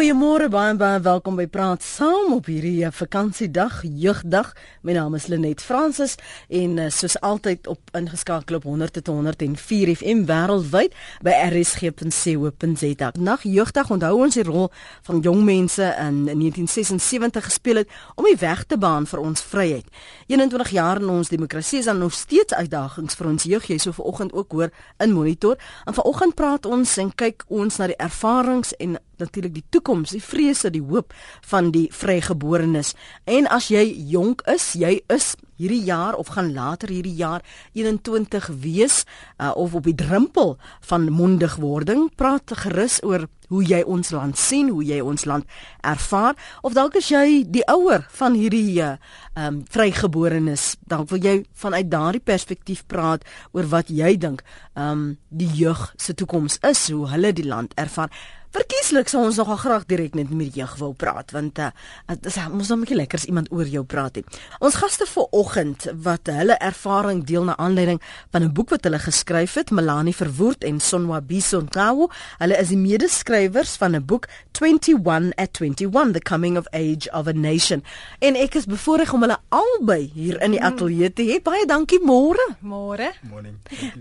Goeiemôre baie baie welkom by Praat Saam op hierdie eh, vakansiedag, jeugdag. My naam is Lenet Fransis en uh, soos altyd op ingeskakel op 100.104 FM wêreldwyd by rsg.co.za. Nag jeugdag onthou ons die rol van jong mense in 1976 gespeel het om die weg te baan vir ons vryheid. 21 jaar in ons demokrasie is dan nog steeds uitdagings vir ons jeug. Jy sou vanoggend ook hoor in monitor. En vanoggend praat ons en kyk ons na die ervarings en natuurlik die toekoms, die vrese, die hoop van die vrygeborenes. En as jy jonk is, jy is hierdie jaar of gaan later hierdie jaar 21 wees uh, of op die drempel van mondigwording, praat gerus oor hoe jy ons land sien, hoe jy ons land ervaar. Of dalk as jy die ouer van hierdie uh, um vrygeborenes, dan wil jy vanuit daardie perspektief praat oor wat jy dink um die jeug se toekoms is, hoe hulle die land ervaar. Verkieslik sou ons nogal graag direk net met jeug wil praat want uh, dit is mos nog 'n bietjie lekker as iemand oor jou praat het. Ons gaste vir oggend wat hulle ervaring deel na aanleiding van 'n boek wat hulle geskryf het, Melanie Verwoerd en Sonwa Bisonkawo. Hulle is die medeskrywers van 'n boek 21 at 21 The Coming of Age of a Nation. En ek is bevoorreg om hulle albei hier in die ateljee te hê. Baie dankie môre. Môre. Morning.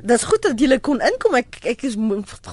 Dis goed dat julle kon inkom. Ek ek is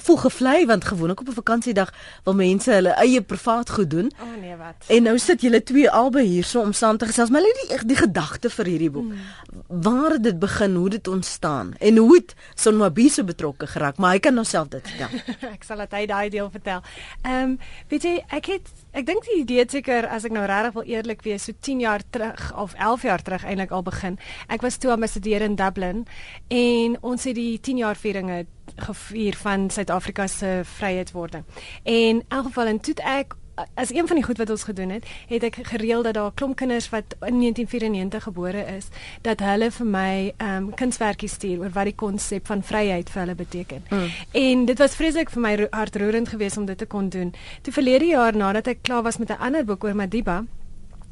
voel gevlei want gewoonlik op 'n vakansiedag wil mense hulle eie privaat goed doen. O oh, nee, wat? En nou sit julle twee albei hierso om saam te gesels. Maar hulle die die gedagte vir hierdie boek. Hmm. Waar het dit begin? Hoe het dit ontstaan? En hoe het Sonwabise betrokke geraak? Maar hy kan nou self dit vertel. ek sal dit hy daai deel vertel. Ehm um, weet jy, ek het ek dink die idee seker as ek nou regtig wil eerlik wees, so 10 jaar terug of 11 jaar terug eintlik al begin. Ek was toe ambassadeur in Dublin en ons het die 10 jaar vieringe gevier van Suid-Afrika se vryheidswording. En in elk geval en toe ek as een van die goed wat ons gedoen het, het ek gereël dat daar klomp kinders wat in 1994 gebore is, dat hulle vir my ehm um, kunswerkies stuur oor wat die konsep van vryheid vir hulle beteken. Mm. En dit was vreeslik vir my hartroerend geweest om dit te kon doen. Toe verlede jaar nadat ek klaar was met 'n ander boek oor Madiba,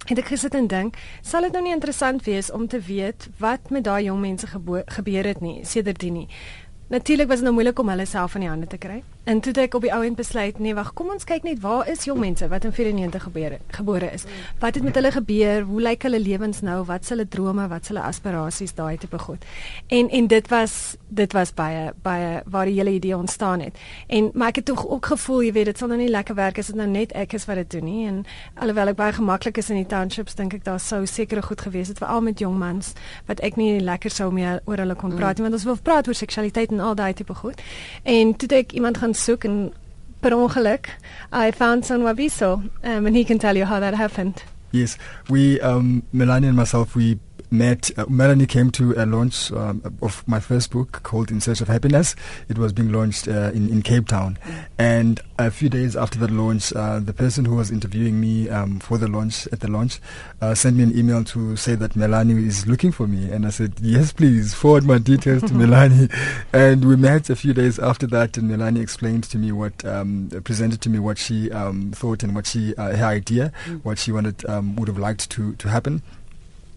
het ek gesit en dink, sal dit nou nie interessant wees om te weet wat met daai jong mense gebeur het nie, sedertdien nie. Natuurlik was dit nou moeilik om hulle self in die hande te kry. En toe ek op die ou end besluit, nee, wag, kom ons kyk net waar is jong mense wat in 94 gebore gebore is. Wat het met hulle gebeur? Hoe lyk hulle lewens nou? Wat is hulle drome? Wat is hulle aspirasies daai tipe goed? En en dit was dit was baie baie waar die hele idee ontstaan het. En maar ek het tog ook gevoel, jy weet, dit sal nou nie lekker werk as dit nou net ek is wat dit doen nie. En alhoewel ek baie gemaklik is in die townships, dink ek daar sou seker goed gewees het veral met jong mans wat ek nie lekker sou mee oor hulle kon praat nie, mm. want ons wil praat oor seksualiteit en al daai tipe goed. En toe ek iemand gaan soek en per ongeluk I found Son Wabiso um, and he can tell you how that happened. Yes, we um, Melanie and myself we met uh, Melanie came to a launch um, of my first book called In Search of Happiness. It was being launched uh, in, in Cape Town. And a few days after the launch, uh, the person who was interviewing me um, for the launch, at the launch, uh, sent me an email to say that Melanie is looking for me. And I said, yes, please, forward my details to Melanie. And we met a few days after that, and Melanie explained to me what, um, presented to me what she um, thought and what she, uh, her idea, mm. what she wanted, um, would have liked to, to happen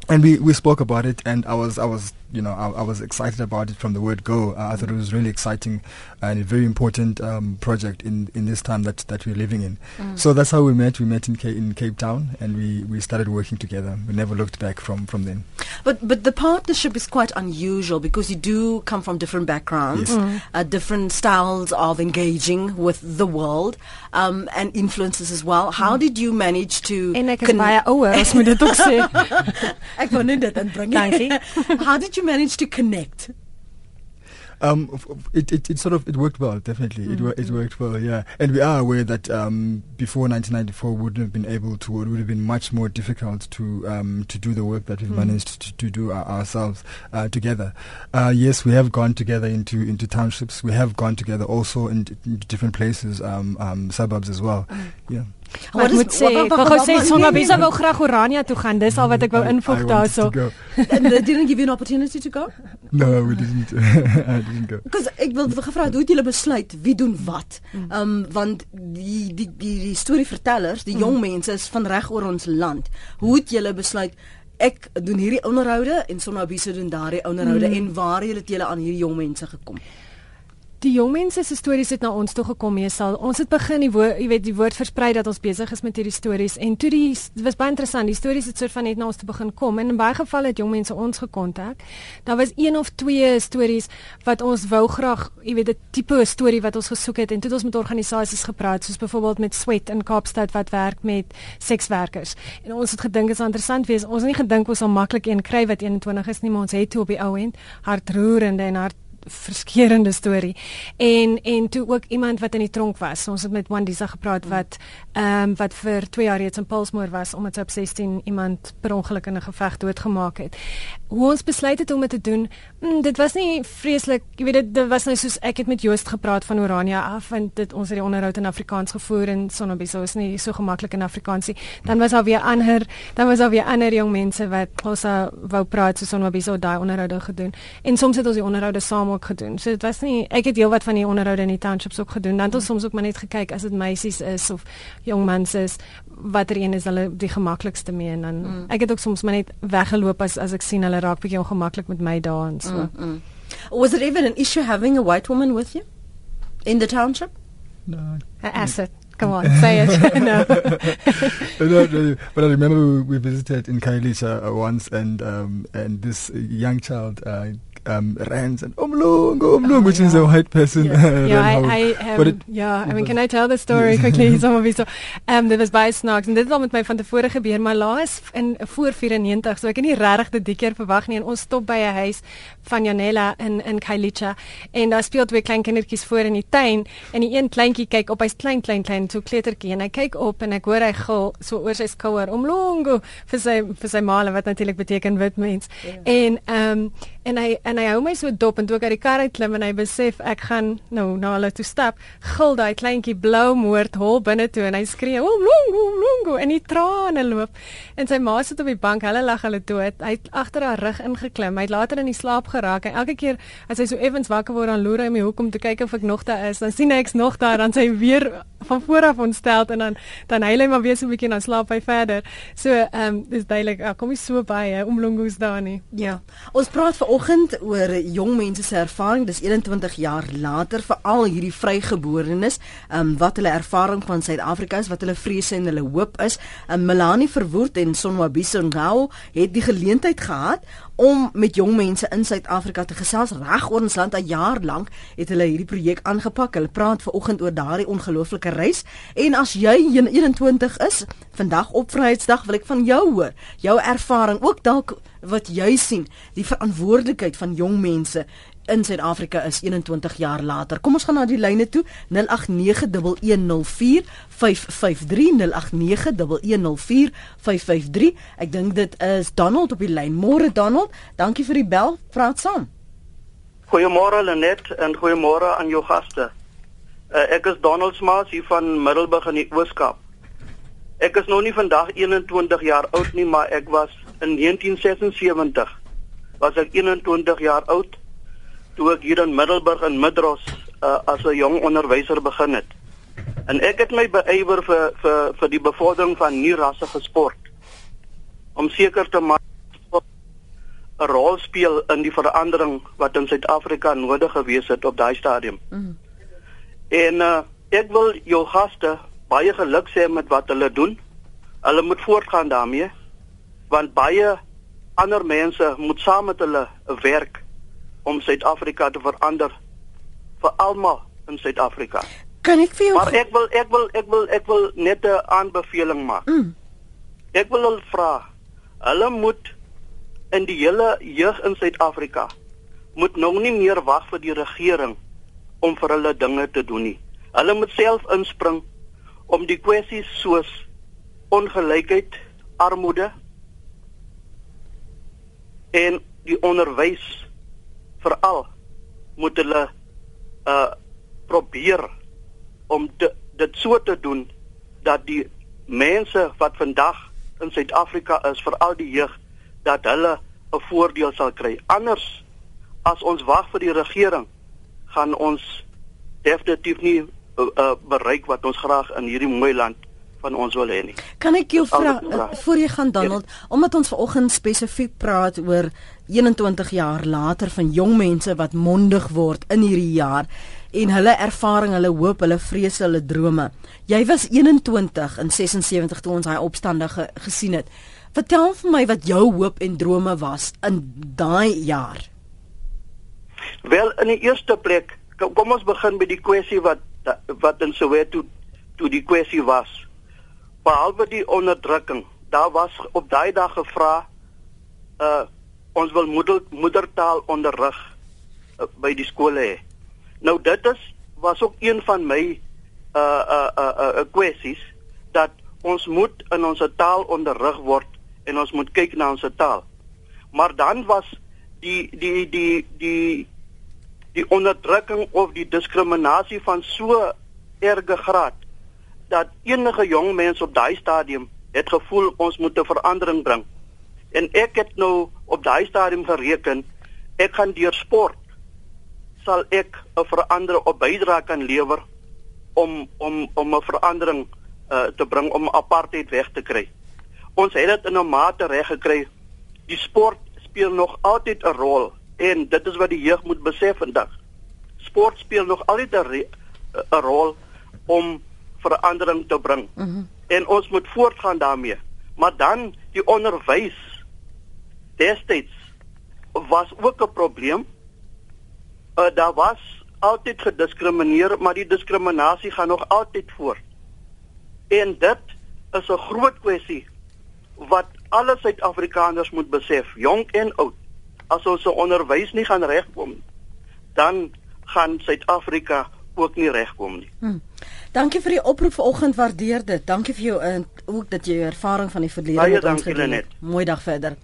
and we, we spoke about it and I was I was you know I, I was excited about it from the word go. I thought it was really exciting and a very important um, project in, in this time that, that we're living in. Mm. so that's how we met. We met in, Cape, in Cape Town and we, we started working together. We never looked back from, from then. But but the partnership is quite unusual because you do come from different backgrounds yes. mm. uh, different styles of engaging with the world um, and influences as well. How mm. did you manage to en ek is baie ouer as moet dit ook sê. Ek wou net dit inbring. Dankie. How did you manage to connect? Um, it, it, it sort of it worked well, definitely. Mm-hmm. It, it worked well, yeah. And we are aware that um, before 1994, we wouldn't have been able to. It would have been much more difficult to um, to do the work that we've mm. managed to, to do ourselves uh, together. Uh, yes, we have gone together into into townships. We have gone together also in, in different places, um, um, suburbs as well. Mm. Yeah. Wat moet sê? Ek wou sê Songa Bisa wou graag Orania toe gaan. Dis al wat ek wou invoeg daarso. Didn't give you an opportunity to go? No, we didn't. I didn't go. Because ek wil gevra hoe het julle besluit wie doen wat? Ehm um, want die die die, die storievertellers, die jong mense is van reg oor ons land. Hoe het julle besluit ek doen hierdie onderhoude en Songa Bisa doen daardie onderhoude mm. en waar het julle aan hierdie jong mense gekom? Die jong mense se stories het na ons toe gekom meestal. Ons het begin die woord, jy weet, die woord versprei dat ons besig is met hierdie stories en toe die dit was baie interessant. Die stories het soort van net na ons toe begin kom en in baie gevalle het jong mense ons gekontak. Daar was een of twee stories wat ons wou graag, jy weet, 'n tipe storie wat ons gesoek het en toe het ons met organisasies gepraat, soos byvoorbeeld met Sweat in Kaapstad wat werk met sekswerkers. En ons het gedink dit is interessant wees. Ons het nie gedink ons sal maklik een kry wat 21 is nie, maar ons het toe op die ou end hartroerende en hart verskeurende storie. En en toe ook iemand wat in die tronk was. Ons het met Wandisa gepraat wat um, wat vir 2 jaar reeds in Pulsmoor was omdat sy op 16 iemand per ongeluk in 'n geveg doodgemaak het. Hoe ons besluit het om dit te doen, mm, dit was nie vreeslik, jy weet dit, dit was nou soos ek het met Joost gepraat van Orania af en dit ons het die onderhoud in Afrikaans gevoer en Sonobiso is nie so gemaklik in Afrikaans nie. Dan was daar weer ander, dan was daar weer ander jong mense wat ons wou praat so Sonobiso daai onderhoude gedoen. En soms het ons die onderhoude saam ook gedoen. So dit was nie ek het heelwat van die onderhoude in die townships ook gedoen. Dan het ons soms ook maar net gekyk as dit meisies is of jong mans is watter een is hulle die gemaklikste mee en dan mm. ek het ook soms maar net weggeloop as as ek sien hulle raak bietjie ongemaklik met my daar en so. Mm, mm. Was it even an issue having a white woman with you in the township? No. An asset. Come on, say it. no. no, no. But I remember we visited in Kailicha uh, once, and um, and this young child uh, um, rants and umlungu, umlungu, oh, which yeah. is a white person. Yeah, yeah I, I, um, it, yeah, I mean, can I tell the story quickly? Some of so, um, dit was baie snaaks en dit het al met my van tevore gebeur, maar laas in voor 94, so ek het nie regtig dit die keer verwag nie en ons stop by 'n huis van Janella in in Kailicha en daar speel twee klein kindertjies voor in die tuin en die een kleintjie kyk op, hy's klein klein klein so kleutertjie en hy kyk op en ek hoor hy gil so oor sy skouer umlungu vir sy vir sy maale wat natuurlik beteken wit mens. Yeah. En ehm um, en hy en hy hou my so dop en toe ek uit die kar uit klim en hy besef ek gaan nou na hulle toe stap, gil daai kleintjie blou moord hol binne toe en hy skree o longo longo en hy trane loop en sy ma sit op die bank, hulle lag hulle dood. Hy het agter haar rug ingeklim. Hy het later in die slaap geraak en elke keer as hy so effens wakker word dan loer hy my hoekom te kyk of ek nog daar is. Dan sien hy ek's nog daar dan sy weer van voor af ontstel en dan dan hy lê maar weer so 'n bietjie en dan slaap hy verder. So ehm um, dis duidelik, ja, kom jy so baie om longos daar nie. Ja. Ons praat vanoggend oor jong mense se ervaring. Dis 21 jaar later vir al hierdie vrygeborenes, um, wat hulle ervaring van Suid-Afrika is, wat hulle vrese en hulle hoop is. Um, Melanie Verwoerd en Sonwabiso Ngao het die geleentheid gehad om met jong mense in Suid-Afrika te gesels reg oor ons land 'n jaar lank het hulle hierdie projek aangepak. Hulle praat ver oggend oor daardie ongelooflike reis. En as jy 21 is, vandag op Vryheidsdag wil ek van jou hoor. Jou ervaring, ook dalk wat jy sien, die verantwoordelikheid van jong mense in Suid-Afrika is 21 jaar later. Kom ons gaan na die lyne toe 0891104553 Ek dink dit is Donald op die lyn. Môre Donald, dankie vir die bel. Praat saam. Goeiemôre Lenet en goeiemôre aan jou gaste. Uh, ek is Donald Smaas hier van Middelburg in die Ooskaap. Ek is nou nie vandag 21 jaar oud nie, maar ek was in 1976 was ek 21 jaar oud toe ek hier in Middelburg in Midros uh, as 'n jong onderwyser begin het. En ek het my beywer vir vir vir die bevordering van nuwe rassige sport om seker te maak 'n rol speel in die verandering wat in Suid-Afrika nodig gewees het op daai stadium. Mm. En uh, ek wil jou gaste baie geluk sê met wat hulle doen. Hulle moet voortgaan daarmee want baie ander mense moet saam met hulle werk om Suid-Afrika te verander vir almal in Suid-Afrika. Kan ek vir jou Maar ek wil ek wil ek wil ek wil net 'n aanbeveling maak. Mm. Ek wil hulle vra. Hulle moet in die hele jeug in Suid-Afrika moet nou nie meer wag vir die regering om vir hulle dinge te doen nie. Hulle moet self inspring om die kwessies soos ongelykheid, armoede en die onderwys veral moet hulle uh probeer om te, dit so te doen dat die mense wat vandag in Suid-Afrika is, veral die jeug, dat hulle 'n voordeel sal kry. Anders as ons wag vir die regering, gaan ons definitief nie uh, uh, bereik wat ons graag in hierdie mooi land van ons wil hê nie. Kan ek jou vra voor jy gaan Donald, ja. omdat ons vanoggend spesifiek praat oor 21 jaar later van jong mense wat mondig word in hierdie jaar, en hulle ervaring, hulle hoop, hulle vrese, hulle drome. Jy was 21 in 76 toe ons daai opstande ge gesien het. Vertel vir my wat jou hoop en drome was in daai jaar. Wel in die eerste plek, kom, kom ons begin by die kwessie wat wat in Soweto toe die kwessie was. Behalwe die onderdrukking, daar was op daai dag gevra uh ons wil moeder, moedertaal onderrig uh, by die skole hê. Nou dit is was ook een van my uh uh uh, uh kwessies dat ons moet in ons taal onderrig word en ons moet kyk na ons taal. Maar dan was die die die die die onderdrukking of die diskriminasie van so erge graad dat enige jong mens op daai stadium het gevoel ons moet 'n verandering bring. En ek het nou op daai stadium gereken ek gaan deur sport sal ek 'n verandering op bydra kan lewer om om om 'n verandering uh, te bring om apartheid weg te kry. Ons het dit in 'n mate reg gekry. Die sport speel nog altyd 'n rol en dit is wat die jeug moet besef vandag. Sport speel nog altyd 'n 'n rol om verandering te bring. Mm -hmm. En ons moet voortgaan daarmee. Maar dan die onderwys destyds was ook 'n probleem. Uh daar was altyd gediskrimineer, maar die diskriminasie gaan nog altyd voort. En dit is 'n groot kwessie wat alle Suid-Afrikaners moet besef, jonk en oud. As ons se onderwys nie gaan regkom nie, dan gaan Suid-Afrika ook nie regkom nie. Hmm. Dankie vir die oproep vanoggend, waardeer dit. Dankie vir jou en uh, ook dat jy jou ervaring van die verlede met ons gedeel het. Mooi dag verder.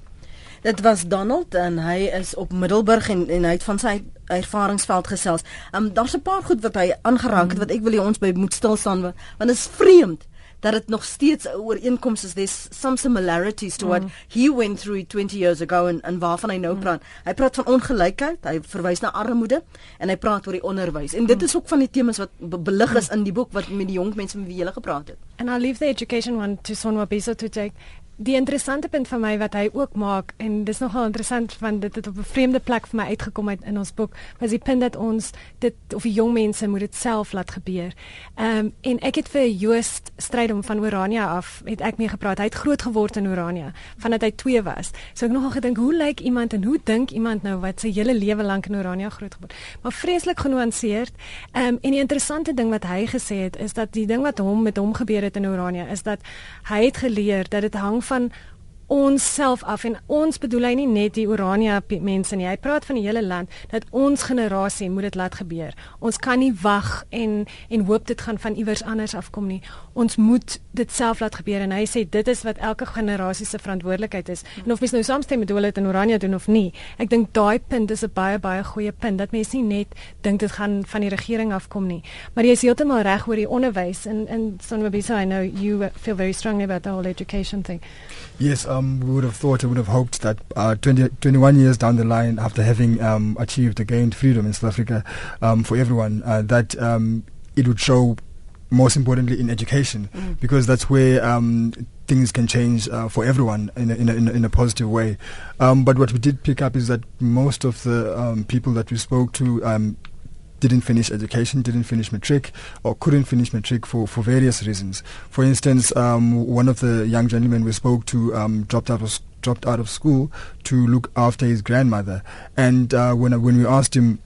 Dit was Donald en hy is op Middelburg en en hy het van sy ervaringsveld gesels. Um daar's 'n paar goed wat hy aangeraak het wat ek wil hê ons by moet stil staan want dit is vreemd dat dit nog steeds 'n ooreenkoms is. There's some similarities to what mm. he went through 20 years ago en en waarvan hy nou mm. praat. Hy praat van ongelykheid, hy verwys na armoede en hy praat oor die onderwys. En dit mm. is ook van die temas wat be belig is mm. in die boek wat met die jong mense met wie jy gele gepraat het. And I'll leave the education one to Sonwa Biso to take die interessante punt vir my wat hy ook maak en dis nogal interessant want dit het op 'n vreemde plek vir my uitgekom uit in ons boek was die punt dat ons dit of die jong mense moet dit self laat gebeur. Ehm um, en ek het vir Joost Strydom van Orania af het ek mee gepraat. Hy het groot geword in Orania vandat hy 2 was. So ek nogal gedink hoe lyk iemand en hoe dink iemand nou wat sy hele lewe lank in Orania groot geword. Maar vreeslik genuanceerd. Ehm um, en die interessante ding wat hy gesê het is dat die ding wat hom met hom gebeur het in Orania is dat hy het geleer dat dit hang van ons self af en ons bedoel hy nie net die Orania mense nie. Hy praat van die hele land dat ons generasie moet dit laat gebeur. Ons kan nie wag en en hoop dit gaan van iewers anders afkom nie. Ons moet dit self laat gebeur en hy sê dit is wat elke generasie se verantwoordelikheid is. En of mens nou saamstem met hulle dit in Orania doen of nie, ek dink daai punt is 'n baie baie goeie punt dat mense nie net dink dit gaan van die regering afkom nie. Maar jy is heeltemal reg oor die onderwys en en Sonwabisa I know you feel very strongly about the whole education thing. Yes, um, we would have thought, we would have hoped that uh, 20, 21 years down the line, after having um, achieved, a gained freedom in South Africa um, for everyone, uh, that um, it would show, most importantly, in education, mm. because that's where um, things can change uh, for everyone in a, in, a, in, a, in a positive way. Um, but what we did pick up is that most of the people that we spoke to didn't finish education, didn't finish matric, or couldn't finish matric for, for various reasons. For instance, um, one of the young gentlemen we spoke to um, dropped out of dropped out of school to look after his grandmother, and uh, when when we asked him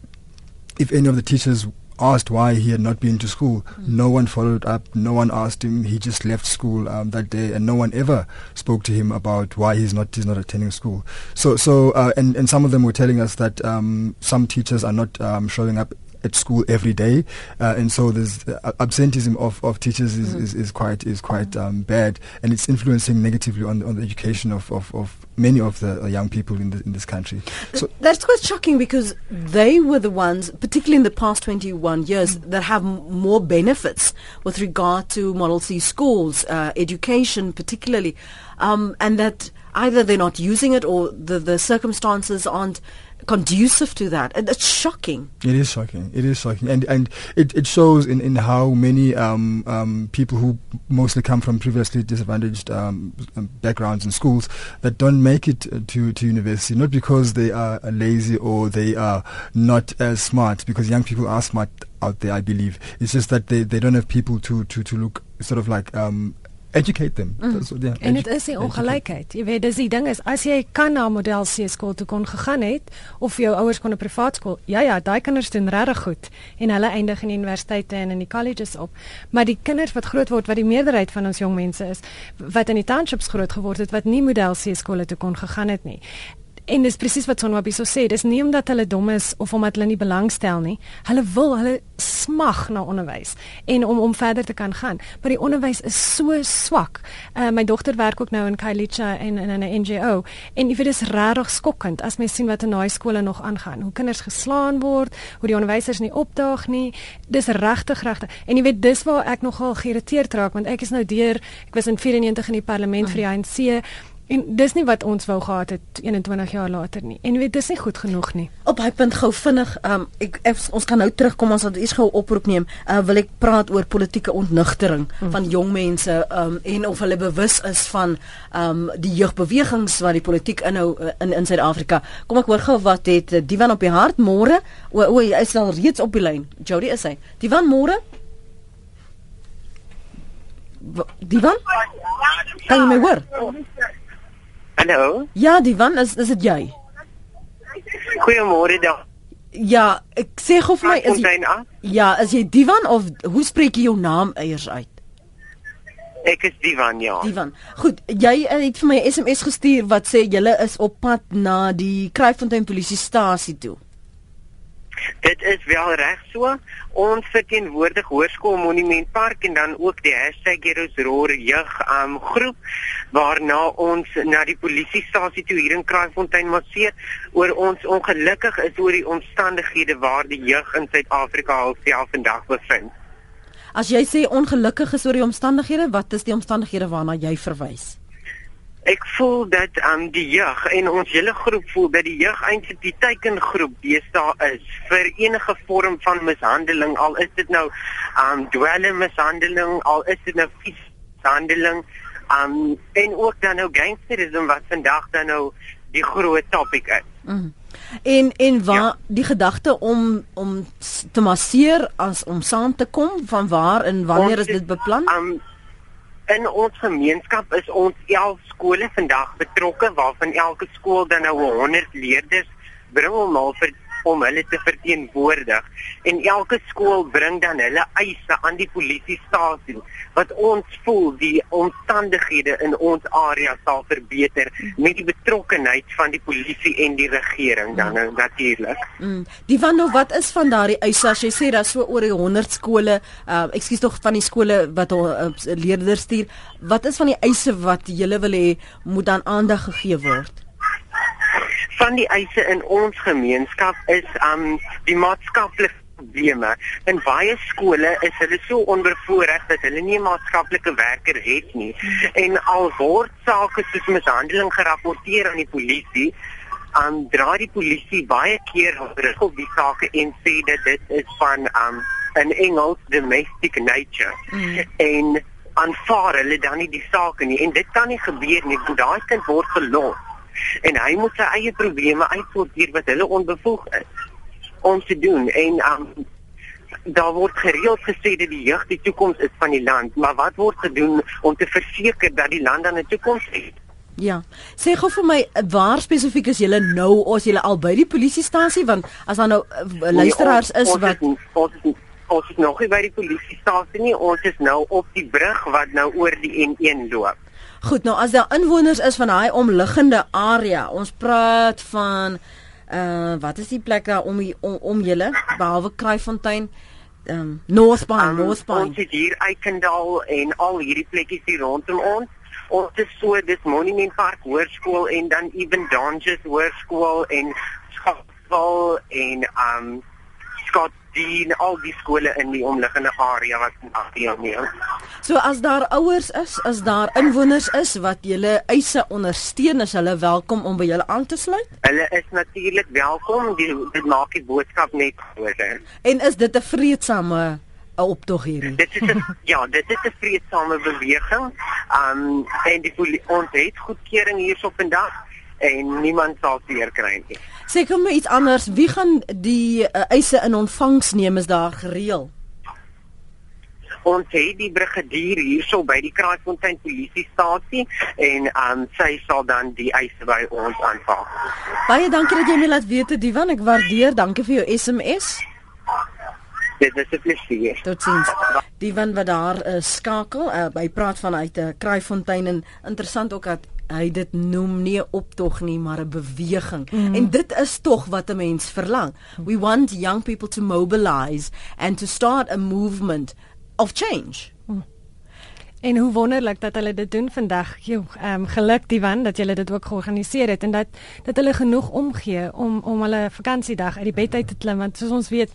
if any of the teachers asked why he had not been to school. Mm. No one followed up. No one asked him. He just left school um, that day, and no one ever spoke to him about why he's not he's not attending school. So so uh, and and some of them were telling us that um, some teachers are not um, showing up at school every day, uh, and so there's uh, absenteeism of, of teachers is, mm. is, is, quite is quite um, bad, and it's influencing negatively on, the, on the education of, of, of many of the young people in, the, in this country. So that's quite shocking because they were the ones, particularly in the past 21 years, mm. that have m- more benefits with regard to Model C schools, uh, education particularly, um, and that either they're not using it or the, the circumstances aren't conducive to that. And it's shocking. It is shocking. It is shocking, and and it, it shows in, in how many um, um, people who mostly come from previously disadvantaged um, um backgrounds and schools that don't make it to to university, not because they are lazy or they are not as smart, because young people are smart out there, I believe. It's just that they, they don't have people to, to, to look sort of like um, educate them. Mm. So, yeah, en dit is die ongelykheid. Jy weet, dis die ding is as jy kan na model C skool toe kon gegaan het of jou ouers kon 'n privaat skool. Ja ja, daai kinders doen regtig goed en hulle eindig in universiteite en in die colleges op. Maar die kinders wat groot word wat die meerderheid van ons jong mense is wat in die townships groot geword het wat nie model C skole toe kon gegaan het nie. En dis presies wat Sonwabi so sê, dis nie omdat hulle dom is of omdat hulle nie belangstel nie. Hulle wil, hulle smag na onderwys en om om verder te kan gaan. Maar die onderwys is so swak. Uh, my dogter werk ook nou in Kailicha en in 'n NGO en dit is regtig skokkend as mens sien wat in daai skole nog aangaan. Hoe kinders geslaan word, hoe die onderwysers nie opdaag nie. Dis regtig regtig. En jy weet dis waar ek nogal geïrriteerd raak want ek is nou deur, ek was in 94 in die parlement vir die ANC En dis nie wat ons wou gehad het 21 jaar later nie. En weet dis nie goed genoeg nie. Op hy punt gou vinnig, um, ek, ek ons kan nou terugkom ons het eers gou oproep neem. Uh, wil ek praat oor politieke ontnigtering hmm. van jong mense um, en of hulle bewus is van um, die jeugbewegings wat die politiek inhou uh, in in Suid-Afrika. Kom ek hoor gou wat het uh, Divan op die hart môre? O, o hy is al reeds op die lyn. Jody is hy. Divan môre? Divan? Kan jy my hoor? Hallo. Ja, Divan, is is dit jy? Goeiemôre dan. Ja, ek sê gou vir my is jy, Ja, is jy Divan of hoe spreek jy jou naam eers uit? Ek is Divan, ja. Divan. Goed, jy het vir my 'n SMS gestuur wat sê julle is op pad na die Kruiffontein polisiestasie toe. Dit is wel reg so. Ons verteenwoordig Hoërskool Monumentpark en dan ook die #GeroesRoar jeug um groep waarna ons na die polisiestasie toe hier in Kraaifontein marseer oor ons ongelukkig is oor die omstandighede waar die jeug in Suid-Afrika alself vandag bevind. As jy sê ongelukkig is oor die omstandighede, wat is die omstandighede waarna jy verwys? Ek voel dat aan um, die jeug en ons hele groep voel dat die jeug eintlik die teikengroep deesdae is vir enige vorm van mishandeling al is dit nou um dwelme mishandeling al is dit nou mishandeling um en ook dan nou gangsterisme wat vandag dan nou die groot topik is. Mm. En en waar ja. die gedagte om om te masseer as om saam te kom van waar en wanneer ons is dit beplan? Um in ons gemeenskap is ons 11 skole vandag betrokke waarvan elke skool dan nou 100 leerders bring om al vir om hulle te verteenwoordig. En elke skool bring dan hulle eise aan die polisiestasie wat ons voel die omstandighede in ons area sal verbeter met die betrokkenheid van die polisie en die regering dan mm. natuurlik. Mm. Die van nou wat is van daardie eise as jy sê daar so oor die 100 skole, uh, ekskuus tog van die skole wat uh, leerders stuur, wat is van die eise wat julle wil hê moet dan aandag gegee word? van die eise in ons gemeenskap is um die maatskaplike probleme. In baie skole is hulle so onbevoorreg dat hulle nie 'n maatskaplike werker het nie. En al word sake soos mishandeling gerapporteer aan die polisie, um dra die polisie baie keer terug op die sake en sê dat dit is van um 'n Engels domestic nature. Mm. En aanvaar hulle dan nie die saak nie en dit kan nie gebeur nie. Daai kind word gelos en hy moet sy eie probleme uitsorteer wat hulle onbevoeg is om te doen. En um, daar word gereeld gesê dat die jeug die toekoms is van die land maar wat word gedoen om te verseker dat die land dan 'n toekoms het? Ja. Sê gou vir my waar spesifiek is julle nou of julle al by die polisiestasie? Want as daar nou uh, luisteraars is nee, wat ons is, ons is nog nie by die polisiestasie nie. Ons is nou op die brug wat nou oor die N1 loop. Goed, nou as daar inwoners is van daai omliggende area, ons praat van uh wat is die plek daar om om, om julle behalwe Kraaifontein? Ehm um, Northbine, um, Northbine. Ons is hier Eikendal en al hierdie plekkies hier rondom ons. Ons is so dis Monument Park Hoërskool en dan Even Dangers Hoërskool en Scottsville en um Scott die al die skole in die omliggende area wat deelneem. So as daar ouers is, as daar inwoners is wat julle eise ondersteun, is hulle welkom om by julle aan te sluit? Hulle is natuurlik welkom. Die, dit maak die boodskap net groter. En is dit 'n vreedsame 'n optog hierdie? Dit is 'n ja, dit is 'n vreedsame beweging. Um en die ons het goedkeuring hierso vandag en niemand sal seer kry nie. Sê kom iets anders, wie gaan die uh, eise in ontvangs neem is daar gereël? Ons het die brigadier hierso by die Kraaifontein polisiestasie en um sy sal dan die eise by ons aanvaar. Baie dankie dat jy my laat weet, Divan, ek waardeer. Dankie vir jou SMS. Dit is 'n plesier. Totsiens. Die van wat daar uh, skakel, uh, hy praat vanuit 'n uh, Kraaifontein en interessant ook dat hy dit noem nie 'n optog nie, maar 'n beweging. Mm. En dit is tog wat 'n mens verlang. We want young people to mobilize and to start a movement of change. En hoe wonderlik dat hulle dit doen vandag. Jo, ehm um, geluk die wan dat julle dit ook georganiseer het en dat dat hulle genoeg omgee om om hulle vakansiedag uit die bed uit te klim want soos ons weet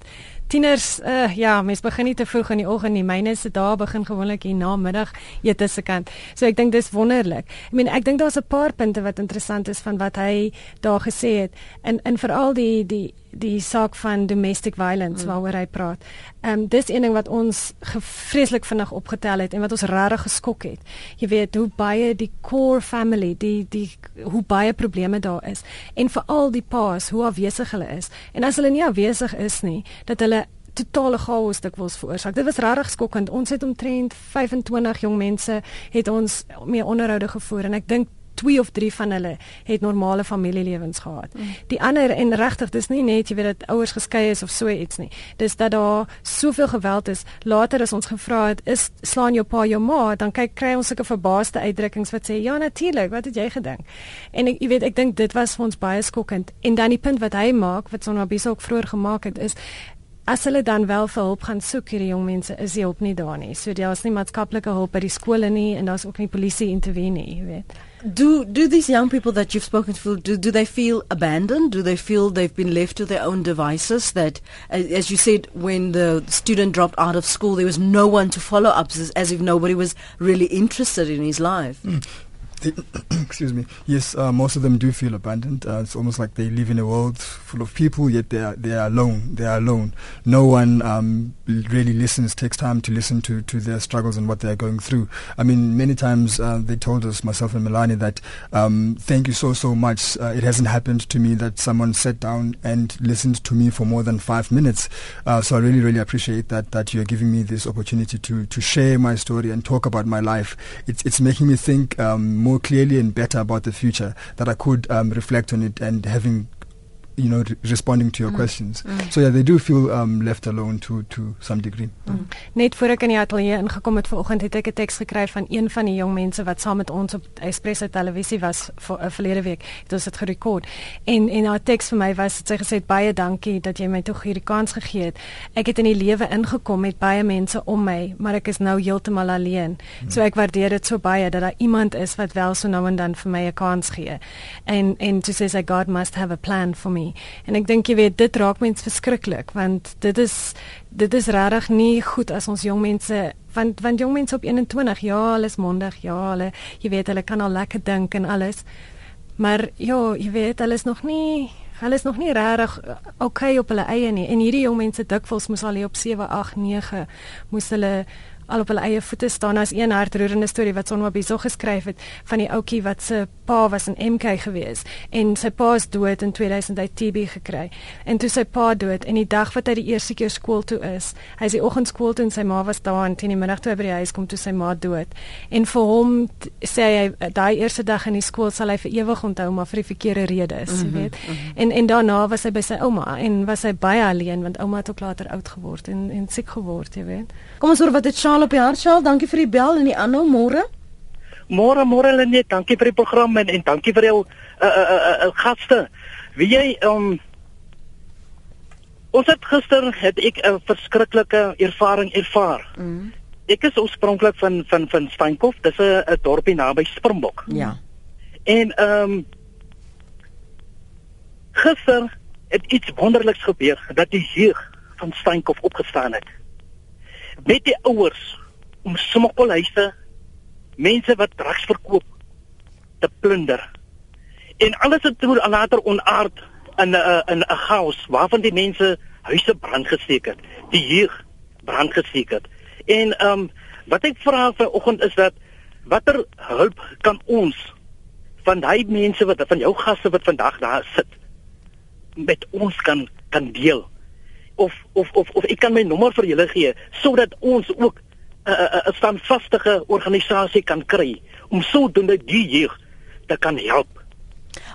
tieners uh, ja, mens begin nie te vroeg in die oggend nie. Myne se dae begin gewoonlik hier na middag ete se kant. So ek dink dis wonderlik. Ek meen ek dink daar's 'n paar punte wat interessant is van wat hy daar gesê het en en veral die die die saak van domestic violence mm. waaroor hy praat. Ehm um, dis een ding wat ons vreeslik vinnig opgetel het en wat ons regtig geskok het. Jy weet hoe baie die core family, die die hoe baie probleme daar is en veral die paas, hoe afwesig hulle is. En as hulle nie afwesig is nie, dat hulle totale chaos dikwels veroorsaak. Dit was regtig skokkend. Ons het omtrent 25 jong mense het ons mee onderhoude gevoer en ek dink twee of drie van hulle het normale familielewens gehad. Mm. Die ander en regtig, dis nie net jy weet dat ouers geskei is of so iets nie. Dis dat daar soveel geweld is. Later as ons gevra het, is slaan jou pa jou ma, dan kyk kry ons sulke verbaasde uitdrukkings wat sê ja natuurlik, wat het jy gedink? En ek jy weet ek dink dit was vir ons baie skokkend. En dan die punt wat hy maak wat Sonwabisa ook vroeër gemaak het is As hulle dan wel vir hulp gaan soek hierdie jong mense, is die hulp nie daar nie. So daar's nie maatskaplike hulp by die skole nie en daar's ook nie polisie intervene nie, jy weet. Do do these young people that you've spoken to do do they feel abandoned? Do they feel they've been left to their own devices? That, as you said, when the student dropped out of school, there was no one to follow up, as, as if nobody was really interested in his life. Mm. excuse me. Yes, uh, most of them do feel abandoned. Uh, it's almost like they live in a world full of people, yet they are they are alone. They are alone. No one um, really listens. Takes time to listen to, to their struggles and what they are going through. I mean, many times uh, they told us, myself and Milani, that um, thank you so so much. Uh, it hasn't happened to me that someone sat down and listened to me for more than five minutes. Uh, so I really really appreciate that that you're giving me this opportunity to to share my story and talk about my life. It's it's making me think um, more more clearly and better about the future that I could um, reflect on it and having you know re responding to your mm. questions. Mm. So yeah, they do feel um, left alone to to some degree. Mm. Net voor ek in die ateljee ingekom het vanoggend het ek 'n teks gekry van een van die jong mense wat saam met ons op Espresso televisie was vir 'n uh, verlede week. Het ons dit gerekord. En en haar teks vir my was sy gesê baie dankie dat jy my tog hierdie kans gegee het. Ek het in die lewe ingekom met baie mense om my, maar ek is nou heeltemal alleen. Mm. So ek waardeer dit so baie dat daar iemand is wat wel so nou en dan vir my 'n kans gee. En en to say God must have a plan for me nie. En ek dink jy weet dit raak mens verskriklik want dit is dit is regtig nie goed as ons jong mense want want jong mense op 21 ja, hulle is mondig, ja, hulle jy weet hulle kan al lekker dink en alles. Maar ja, jy weet hulle is nog nie hulle is nog nie regtig okay op hulle eie nie. En hierdie jong mense dikwels moes al hier op 7, 8, 9 moes hulle al op hulle eie voete staan. As een hartroerende storie wat Sonwa Biso geskryf het van die ouetjie wat se pa was in MK gewees en sy pa is dood in 2000 hy TB gekry. En toe sy pa dood en die dag wat hy die eerste keer skool toe is hy is die oggendskool toe en sy ma was daar en teen die middag toe by die huis kom toe sy ma dood. En vir hom sê hy daai eerste dag in die skool sal hy vir ewig onthou maar vir die verkeerde redes jy mm -hmm, weet. mm -hmm. en en daarna was hy by sy ouma en was hy baie alleen want ouma het ook later oud geword en en siek geword jy weet. Kom ons hoor wat dit Charles op die hart Charles dankie vir die bel en die aanhou môre Môre môre Lenet, dankie vir die program en, en dankie vir jou uh uh uh, uh gaste. Wie jy um Ons het gister het ek 'n verskriklike ervaring ervaar. Mm. Ek is oorspronklik van van van Steenkop. Dis 'n 'n dorpie naby Springbok. Ja. En um gister het iets wonderliks gebeur dat die jeug van Steenkop opgestaan het. Met die ouers om smokkelhuise mense wat drugs verkoop te plunder. En alles het toe later onaard in 'n in 'n chaos waarvan die mense huise brand gesteek het. Die jeug brand gesteek het. En ehm um, wat ek vra vanoggend is dat watter hulp kan ons van daai mense wat van jou gaste wat vandag daar sit met ons kan kan deel of of of of ek kan my nommer vir julle gee sodat ons ook 'n uh, 'n uh, uh, standvastige organisasie kan kry om sodoende die jeug te kan help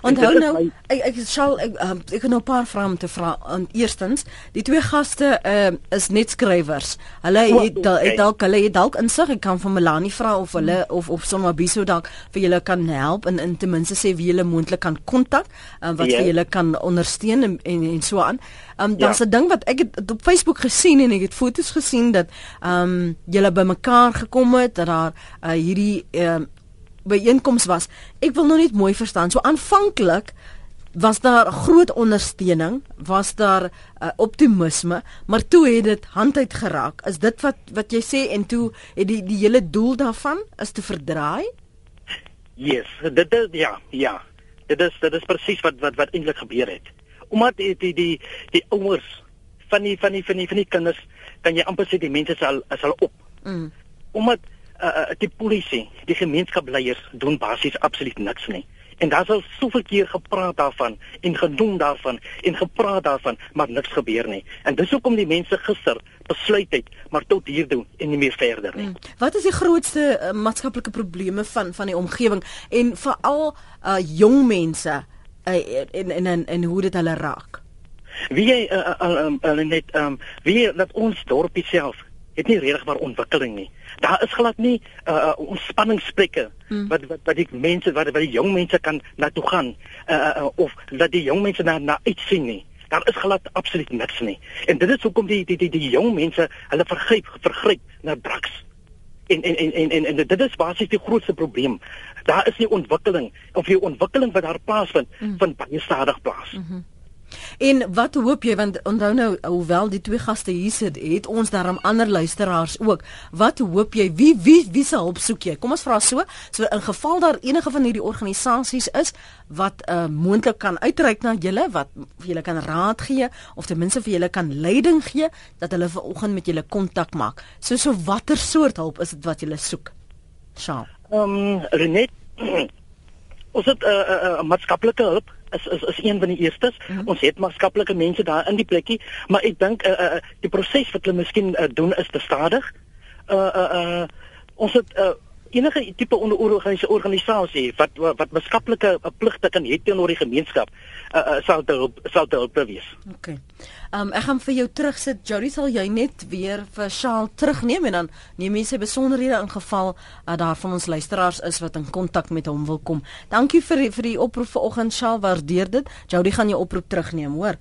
Onthou nou, ek ek sal ek, um, ek het nou 'n paar vrae om te vra. En eerstens, die twee gaste uh, is net skrywers. Hulle het dalk dalk hulle het dalk insig ek kan van Melanie vra of hulle hmm. of of sommer Biso dalk vir julle kan help en in ten minste sê wie julle moontlik kan kontak um, wat yeah. vir ja. julle kan ondersteun en en, en so aan. Um daar's 'n ja. ding wat ek het op Facebook gesien en ek het foto's gesien dat um julle bymekaar gekom het dat daar uh, hierdie um, byeenkoms was. Ek wil nou net mooi verstaan. So aanvanklik was daar groot ondersteuning, was daar uh, optimisme, maar toe het dit handuit geraak. Is dit wat wat jy sê en toe het die die hele doel daarvan is te verdraai? Yes, dit is ja, ja. Dit is dit is presies wat wat wat eintlik gebeur het. Omdat die die die die ouers van die van die van die van die kinders kan jy amper sê die mense sal sal op. Mm. Omdat uh, die polisie, die gemeenskapsleiers doen basies absoluut niks nie. En daar sal soveel keer gepraat daarvan en gedoen daarvan en gepraat daarvan, maar niks gebeur nie. En dis hoekom die mense gister besluit het maar tot hier doen en nie meer verder nie. Hmm. Wat is die grootste uh, maatskaplike probleme van van die omgewing en veral uh jong mense uh, en, en en en hoe dit hulle raak? Wie jy uh, uh, uh, uh, net ehm um, wie dat ons dorpie self het nie regtig maar ontwikkeling nie. Daar is glad nie uh, uh ontspanningsplekke hmm. wat wat wat die mense wat wat die jong mense kan na toe gaan uh, uh of dat die jong mense na na uitsien nie. Daar is glad absoluut niks nie. En dit is hoekom die die die die jong mense hulle vergryp vergryp na drugs. En en en en en, en dit is basies die grootste probleem. Daar is nie ontwikkeling of die ontwikkeling wat daar plaasvind hmm. van baie stadig plaas. Mm -hmm. En wat hoop jy want onthou nou hoewel die twee gaste hier sit, het ons daarom ander luisteraars ook. Wat hoop jy wie wie wie se hulp soek jy? Kom ons vra so, so in geval daar enige van hierdie organisasies is wat uh, moontlik kan uitreik na julle wat vir julle kan raad gee of ten minste vir julle kan leiding gee dat hulle vanoggend met julle kontak maak. So so watter soort hulp is dit wat julle soek? Sjoe. Ehm um, Renet ons het 'n uh, uh, uh, maatskaplike hulp is is is een van die eerstes. Mm -hmm. Ons het maatskaplike mense daar in die plekkie, maar ek dink uh, uh, die proses wat hulle miskien uh, doen is te stadig. Uh uh, uh ons het uh, enige tipe onderorganisasie organisasie wat wat maatskaplike pligte kan hê teenoor die gemeenskap uh, uh, sal te hulp, sal te hulp wees. OK. Um ek gaan vir jou terugsit. Jody sal jy net weer vir Shaal terugneem en dan neem jy sy besonderhede in geval uh, daar van ons luisteraars is wat in kontak met hom wil kom. Dankie vir vir die oproep vanoggend Shaal, waardeer dit. Jody gaan jou oproep terugneem, hoor.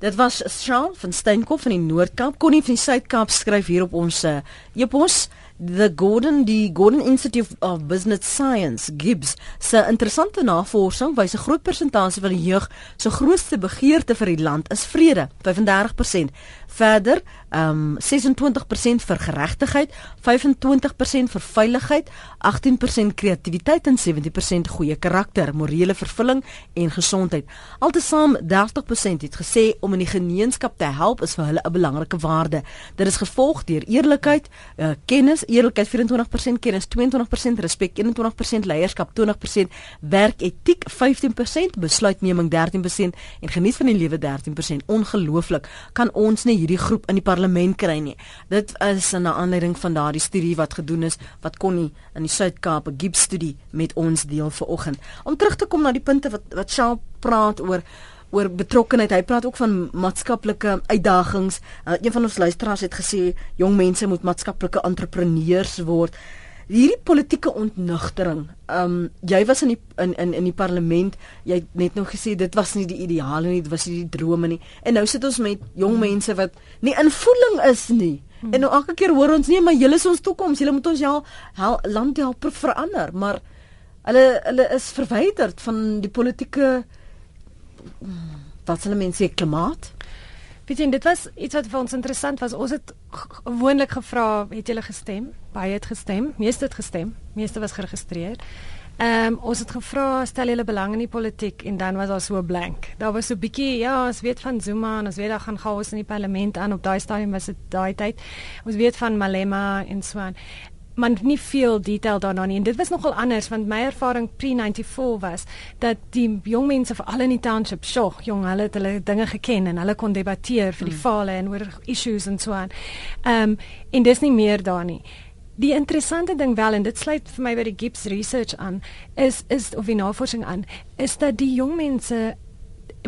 Dit was Shaal van Steenkop van die Noord-Kaap. Connie van die Suid-Kaap skryf hier op ons uh, e-pos the Gordon die Gordon Institute of Business Science Gibbs se interessante navorsing wys 'n groot persentasie van die jeug se grootste begeerte vir die land is vrede 35% verder um 26% vir geregtigheid 25% vir veiligheid 18% kreatiwiteit en 70% goeie karakter morele vervulling en gesondheid. Altesaam 30% het gesê om in die gemeenskap te help is vir hulle 'n belangrike waarde. Dit is gevolg deur eerlikheid uh, kennis eerlikheid 24% kennis 22% respek 21% leierskap 20% werketiek 15% besluitneming 13% en geniet van die lewe 13% ongelooflik. Kan ons nie hierdie groep in die parlement kry nie? Dit is 'n aanleiding van daardie studie wat gedoen is wat kon nie in die Suid-Kaap 'n Gibbs studie met ons deel vanoggend. Om terug te kom na die punte wat wat Shaw praat oor oor betrokkenheid. Hy praat ook van maatskaplike uitdagings. Uh, een van ons luisteraars het gesê jong mense moet maatskaplike entrepreneurs word. Hierdie politieke ontnugtering. Ehm um, jy was in die in in in die parlement. Jy het net nog gesê dit was nie die ideale nie, dit was nie die drome nie. En nou sit ons met jong mense wat nie in voeling is nie. Hmm. En nou elke keer hoor ons nee, maar julle is ons toekoms. Julle moet ons ja hel, land help verander, maar hulle hulle is verwyderd van die politieke wat hulle mense sê klimaat? Weet jy, dit was iets wat vir ons interessant was. Ons het gewoonlik gevra, het julle gestem? Baie het gestem, meeste het gestem, meeste was geregistreer. Ehm um, ons het gevra stel julle belang in die politiek en dan was daar so blank. Daar was so 'n bietjie ja, ons weet van Zuma en ons weet daar gaan chaos in die parlement aan op daai stadium was dit daai tyd. Ons weet van Malema en so aan. Man nie veel detail daarna nie en dit was nogal anders want my ervaring pre-94 was dat die jong mense veral in die township, sjoe, jong, hulle het hulle dinge geken en hulle kon debatteer vir die mm. fale en oor issues en so aan. Ehm um, en dis nie meer daar nie. Die interessante ding wel en dit sluit vir my by die Gibbs research aan is is of die navorsing aan is dat die jong mense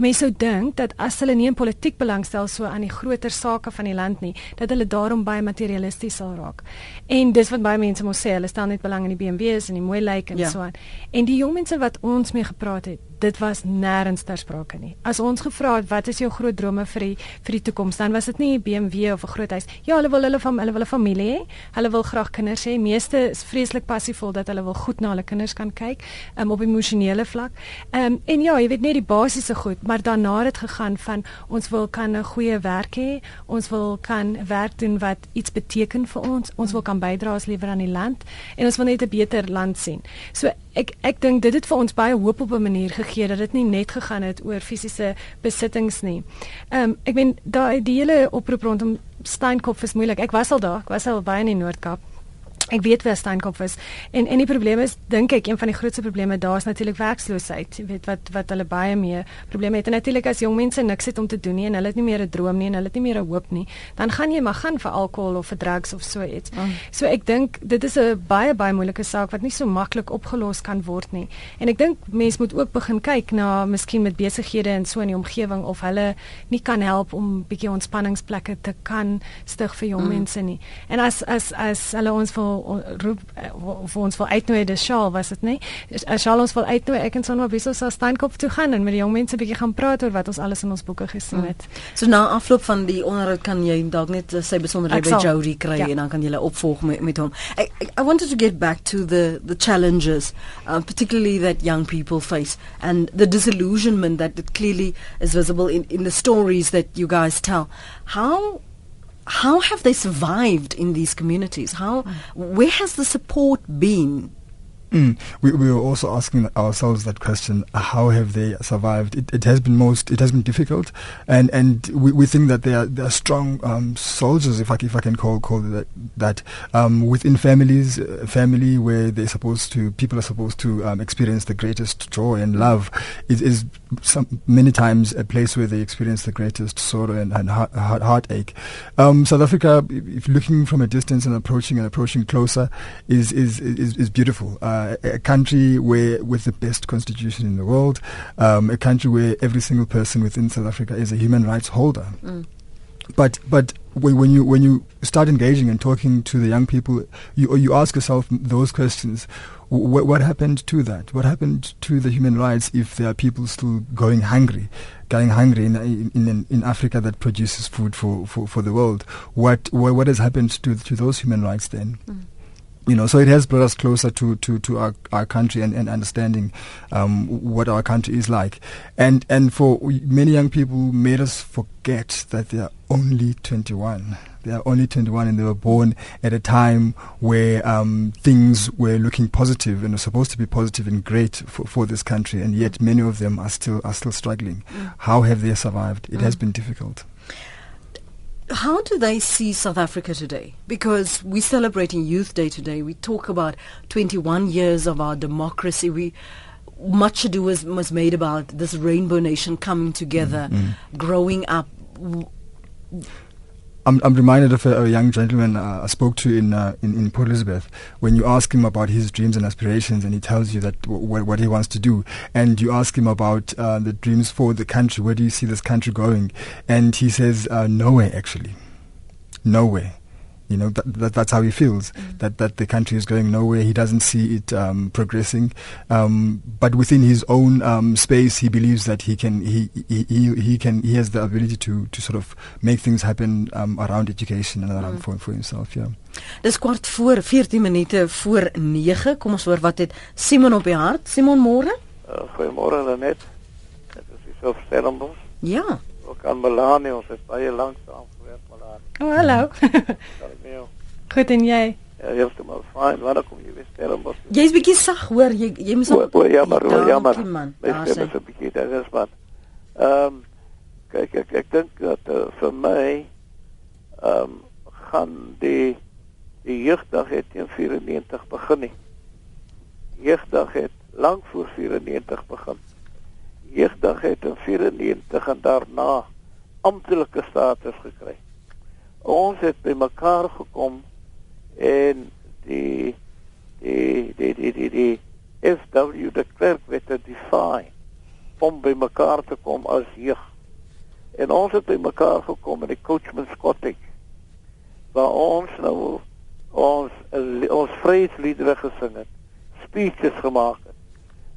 mense sou dink dat as hulle nie in politiek belangstel so aan die groter sake van die land nie, dat hulle daarom baie materialisties sal raak. En dis wat baie mense mos sê, hulle stel net belang in die BMW's en die mooi lyk en ja. so aan. En die jong mense wat ons mee gepraat het, dit was nêrens ter sprake nie. As ons gevra het wat is jou groot drome vir die vir die toekoms, dan was dit nie 'n BMW of 'n groot huis. Ja, hulle wil hulle van hulle wil 'n familie hê. Hulle wil graag kinders hê. Meeste is vreeslik passievol dat hulle wil goed na hulle kinders kan kyk um, op emosionele vlak. Ehm um, en ja, jy weet net die basiese goed, maar daarna het gegaan van ons wil kan 'n goeie werk hê. Ons wil kan werk doen wat iets beteken vir ons. Ons wil kan bydra as liewer aan die land en ons wil net 'n beter land sien. So ek ek dink dit het vir ons baie hoop op 'n manier gegee dat dit nie net gegaan het oor fisiese besittings nie. Ehm um, ek meen daai die hele oproep rondom Steenkop is moeilik. Ek was al daar, ek was al baie in die Noord-Kaap. Ek weet waar Steenkop is. En en die probleem is dink ek een van die grootste probleme daar is natuurlik werkloosheid. Jy weet wat wat hulle baie mee probleme het. En natuurlik as jong mense niks het om te doen nie en hulle het nie meer 'n droom nie en hulle het nie meer 'n hoop nie, dan gaan jy maar gaan vir alkohol of vir drugs of so iets. Mm. So ek dink dit is 'n baie baie moeilike saak wat nie so maklik opgelos kan word nie. En ek dink mense moet ook begin kyk na miskien met besighede en so in die omgewing of hulle nie kan help om bietjie ontspanningsplekke te kan stig vir jong mm. mense nie. En as as as hulle ons wil roep vir ons wil uitnooi dis Shaal was dit nie as Shaal ons wil uitnooi ek en Sonwa Wissel sal Steenkop toe gaan en met die jong mense bietjie gaan praat oor wat ons alles in ons boeke gesien het. Mm. So na afloop van die onderhoud kan jy dalk net sy besonderhede by Jody kry ja. en dan kan jy opvolg met met hom. I, I wanted to get back to the the challenges uh, particularly that young people face and the disillusionment that it clearly is visible in in the stories that you guys tell. How how have they survived in these communities? How, where has the support been? Mm. We, we were also asking ourselves that question: How have they survived? It, it has been most, it has been difficult, and and we, we think that they are they are strong um, soldiers, if I if I can call call that that um, within families, uh, family where they're supposed to people are supposed to um, experience the greatest joy and love, is is some, many times a place where they experience the greatest sorrow and, and heart, heart, heartache. Um, South Africa, if looking from a distance and approaching and approaching closer, is is is, is beautiful. Uh, uh, a country where with the best constitution in the world, um, a country where every single person within South Africa is a human rights holder. Mm. But but when you when you start engaging and talking to the young people, you you ask yourself those questions. What, what happened to that? What happened to the human rights if there are people still going hungry, going hungry in in, in, in Africa that produces food for, for, for the world? What, what what has happened to to those human rights then? Mm you know, so it has brought us closer to, to, to our, our country and, and understanding um, what our country is like. And, and for many young people, made us forget that they are only 21. They are only 21 and they were born at a time where um, things were looking positive and were supposed to be positive and great for, for this country. And yet many of them are still, are still struggling. Mm. How have they survived? It mm. has been difficult. How do they see South Africa today? Because we're celebrating Youth Day today. We talk about 21 years of our democracy. We much ado was, was made about this rainbow nation coming together, mm-hmm. growing up. I'm, I'm reminded of a, a young gentleman uh, I spoke to in, uh, in, in Port Elizabeth. When you ask him about his dreams and aspirations, and he tells you that w- w- what he wants to do, and you ask him about uh, the dreams for the country, where do you see this country going? And he says uh, nowhere, actually, nowhere. You know that, that that's how he feels. Mm. That that the country is going nowhere. He doesn't see it um, progressing. Um, but within his own um, space, he believes that he can he, he he he can he has the ability to to sort of make things happen um, around education and around mm. for for himself. Yeah. Dis kwart voor 14 minute voor 9. Kom ons hoor wat het Simon op die hart. Simon môre? Uh, Goeiemôre Lenet. Dit is so Stellenbosch. Ja. ook aan Melanie, ons het baie lank saam Melanie. Oh, hallo. Hallo. Goed en jy? Ja, eerst maar fyn. Wanneer kom jy weer Stellenbosch? Jy's bietjie sag hoor. Jy jy moet O, o, jammer, o, Dankie, jammer. man. My Daar stem sê. is 'n bietjie daar is man. Ehm um, kyk ek ek dink dat uh, vir my ehm um, gaan die die jeugdag het teen 94 begin nie. Jeugdag het lank voor 94 begin. Jeugdag het in 94 en daarna amptelike status gekry. Ons het by mekaar gekom en die die die die die, die FW de Klerk het define om by mekaar te kom as jeug. En ons het by mekaar gekom in die Coachman's Cottage waar ons nou ons ons vryheidsliedere gesing het, speeches gemaak het.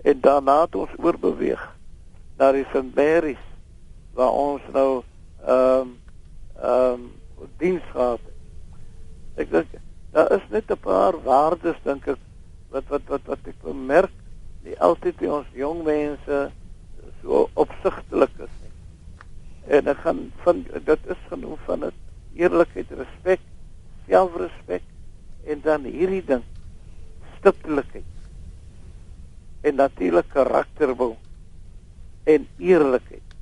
En daarna het ons oorbeweeg na die St. Mary's waar ons nou ehm um, ehm um, diens gehad het. Ek dink daar is net 'n paar waardes dink ek wat wat wat wat ek bemerk nie altyd by ons jong mense so opsigtelik is nie. En ek gaan van dit is genoem van dit eerlikheid, respek, selfrespek en dan hierdie ding stiptelikheid. En natuurlik karakterbou en eerlikheid.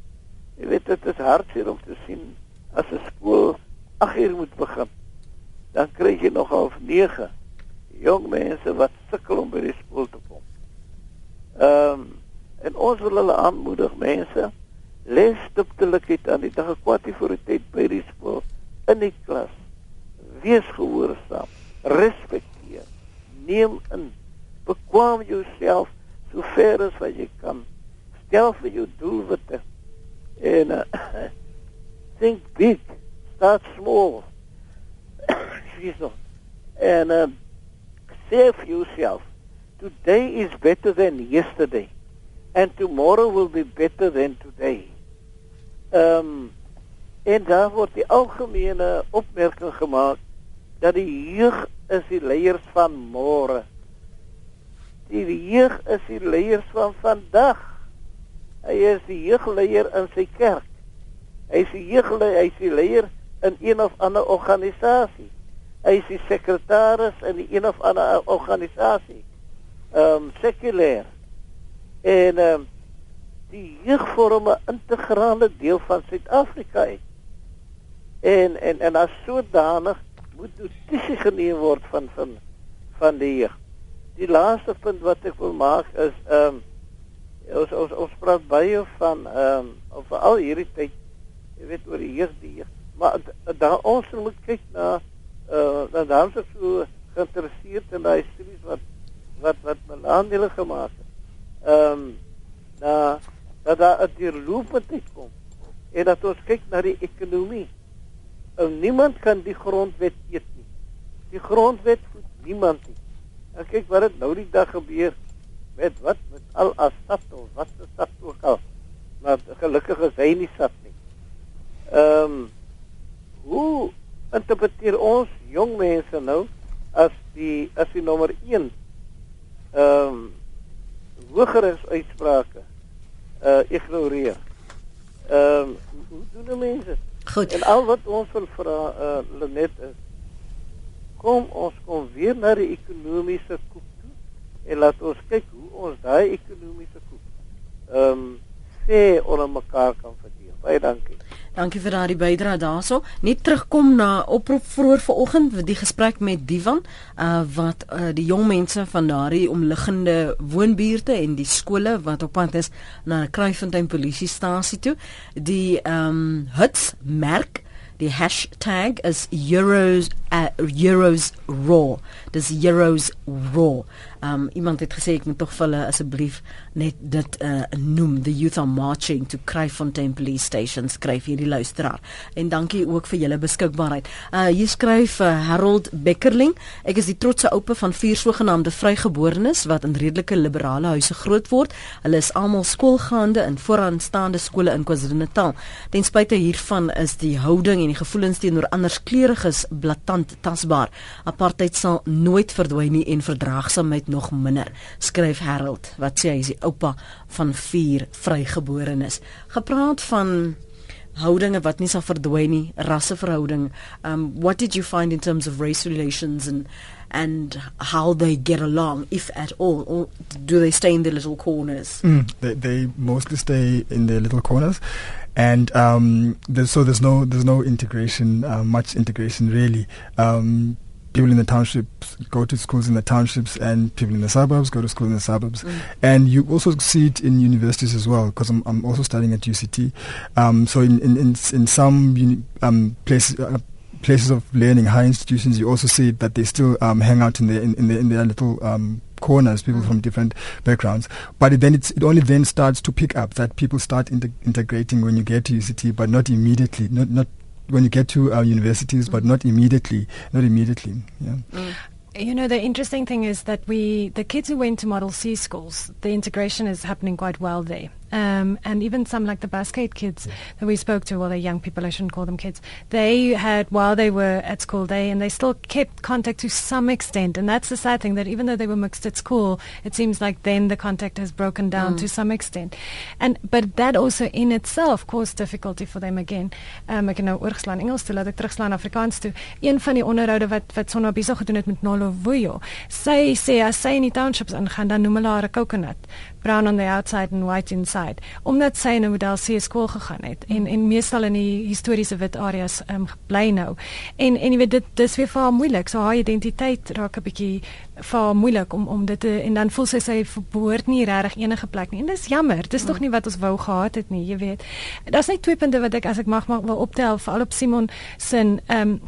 Jy weet dit is hartseer om te sien as 'n skool 8 uur moet begin. Dan kry jy nog half 9 jong mense wat sukkel om by die skool te kom. Ehm um, en ons wil hulle aanmoedig mense les stiptelikheid aan die dag kwart voor die tyd by die skool in die klas. Wees gehoorsaam, respekteer, neem in, bekwam jouself so ver as wat jy kan. Stel vir jou doelwitte en uh, think big, start small. Jesus. And um, say for yourself, today is better than yesterday, and tomorrow will be better than today. Um, en daar word die algemene opmerking gemaak dat die jeug is die leiers van môre. Die jeug is die leiers van vandag. Hy is die jeugleier in sy kerk. Hy is die jeugleier, hy is die leier in een of ander organisasie. Hy is die sekretaris in die een of ander organisasie. Ehm um, sekulêr. En ehm um, die jeug vorm 'n integrale deel van Suid-Afrika uit. En en en as sodanig moet notisie geneem word van van van die jeug. Die laaste punt wat ek wil maak is ehm um, ons ons ons praat baie van ehm um, of veral hierdie tyd jy weet oor die jeug die jeug. Maar daar ons moet kyk na uh dan dan so geïnteresseerd in daai studies wat wat wat Melanie gemaak het. Ehm um, na dat daar 'n deurlopendheid kom en dat ons kyk na die ekonomie. En niemand kan die grondwet eet nie. Die grondwet voed niemand nie. En kyk wat dit nou die dag gebeur met wat met al Assad of wat se stad ook al. Maar gelukkig is hy nie nie. Ehm um, hoe interpreteer ons jong mense nou as die as die nommer 1 ehm um, hogere uitsprake uh ignoreer. Ehm um, hoe doen die mense? Goed. En al wat ons wil vra uh Lenet is kom ons kom weer na die ekonomiese koek toe en laat ons kyk hoe ons daai ekonomiese koek ehm um, sê onder mekaar kan verdeel. Baie dankie. Dankie vir daardie bydrae daarso. Net terugkom na oproep vroeër vanoggend met die gesprek met Divan uh wat uh, die jong mense van daardie omliggende woonbuurte en die skole wat op pad is na Kraaifontein polisiestasie toe. Die ehm um, huts merk die hashtag is euros uh, euros raw. Dis euros raw. Um iemand het gesê ek moet tog vir hulle asseblief net dit uh, noem the youth are marching to Kraaifontein police station skryf hierdie luisteraar. En dankie ook vir julle beskikbaarheid. Uh hier skryf uh, Harold Beckerling, ek is die trotse oupa van vier sogenaamde vrygeborenes wat in redelike liberale huise groot word. Hulle is almal skoolgaande in vooraanstaande skole in KwaZulu-Natal. Ten spyte hiervan is die houding en die gevoelens teenoor anderskleuriges blaatant tasbaar. Apartheid sal nooit verdwyn nie en verdraagsaamheid nog minder, skryf Harold, wat sê hy is die oupa van vier vrygeborenes. Gepraat van houdinge wat nie sal verdwyn nie, rasseverhouding. Um what did you find in terms of race relations and and how they get along if at all or do they stay in their little corners? Mm, they they mostly stay in their little corners. And um, there's, so there's no there's no integration, uh, much integration really. Um, people in the townships go to schools in the townships and people in the suburbs go to school in the suburbs. Mm. And you also see it in universities as well because I'm, I'm also studying at UCT. Um, so in, in, in, in some uni, um, places, uh, places of learning, high institutions, you also see that they still um, hang out in their, in, in, their, in their little um, corners, people mm. from different backgrounds. But it then it's, it only then starts to pick up that people start inter- integrating when you get to UCT, but not immediately, not, not when you get to uh, universities, mm. but not immediately. Not immediately. Yeah. Mm. You know, the interesting thing is that we, the kids who went to Model C schools, the integration is happening quite well there. Um, and even some like the Basket kids that we spoke to, well, they're young people, I shouldn't call them kids. They had, while they were at school day, and they still kept contact to some extent. And that's the sad thing, that even though they were mixed at school, it seems like then the contact has broken down mm. to some extent. And But that also in itself caused difficulty for them again. Um, ek het nou oorgeslaan Engels toe, laat ek terugslaan Afrikaans toe. Een van die onderhoude wat, wat Sonna Biso gedoen het met Nolo Vuyo, sy sê as sy in die townships ingaan, dan noem hulle haar 'n coconut brown on the outside and white inside omdat sy in 'n model C skool gegaan het en en meestal in die historiese wit areas um, bly nou. En en jy weet dit dis weer vir haar moeilik. So haar identiteit raak 'n bietjie vir haar moeilik om om dit te en dan voel sy sy behoort nie regtig enige plek nie. En dis jammer. Dis tog nie wat ons wou gehad het nie jy weet. Daar's net twee punte wat ek as ek mag mag wil optel veral op Simon se ehm um,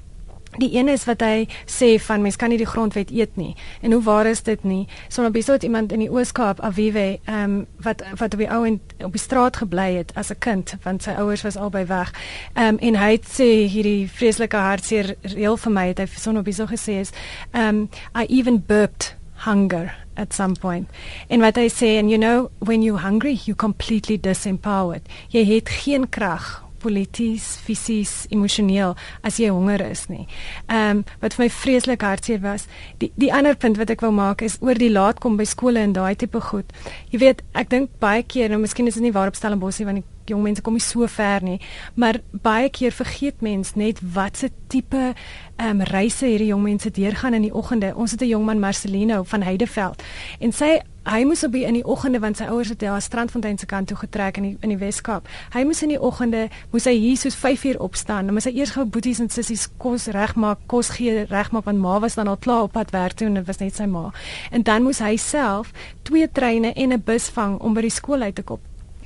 Die een is wat hy sê van mens kan nie die grondwet eet nie. En hoe waar is dit nie? Sonder besot iemand in die Ooskaap Avive ehm um, wat wat op die ou en op die straat gebly het as 'n kind want sy ouers was albei weg. Ehm um, en hy sê hierdie vreeslike hartseer reël vir my het hy sonder besot gesê is ehm um, I even burped hunger at some point. En wat hy sê and you know when you hungry you completely disempowered. Jy het geen krag polities, fisies, emosioneel as jy honger is nie. Ehm um, wat vir my vreeslik hartseer was, die die ander punt wat ek wou maak is oor die laat kom by skole en daai tipe goed. Jy weet, ek dink baie keer, nou miskien is dit nie waar op Stellenbosch nie want die jong mense kom nie so ver nie, maar baie keer vergeet mens net wat se tipe ehm um, reise hierdie jong mense deurgaan in die oggende. Ons het 'n jong man Marcelino van Heideveld en sy hy moes op in die oggende want sy ouers het daar Strandfontein se kant toe getrek in die in die Weskaap. Hy moes in die oggende moes hy hier soos 5 uur opstaan. Dan moes hy eers gou boeties en sissies kos regmaak, kos gee regmaak want ma was dan al klaar op pad werk toe en dit was net sy ma. En dan moes hy self twee treine en 'n bus vang om by die skool uit te kom.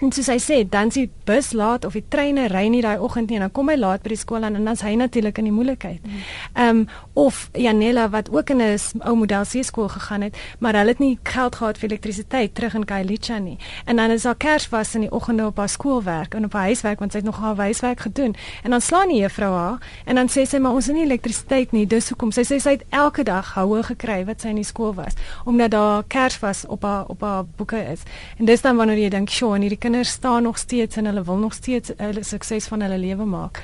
En soos hy sê, dan s'ie bus laat of die treine ry nie daai oggend nie en dan kom hy laat by die skool aan en dan's hy natuurlik in die moeilikheid. Mm. Ehm um, of Janella wat ook in 'n ou model C skool gegaan het, maar hulle het nie geld gehad vir elektrisiteit terug in Kailicha nie. En dan is haar Kersfees in die oggende op haar skoolwerk en op haar huiswerk want sy het nog haar huiswerk gedoen. En dan slaan die juffrou haar en dan sê sy maar ons het nie elektrisiteit nie. Dis hoekom sy sê sy het elke dag houe gekry wat sy in die skool was omdat daar Kersfees op haar op haar boeke is. En dis dan wanneer jy dink, "Sjoe, en hierdie kinders staan nog steeds en hulle wil nog steeds 'n sukses van hulle lewe maak.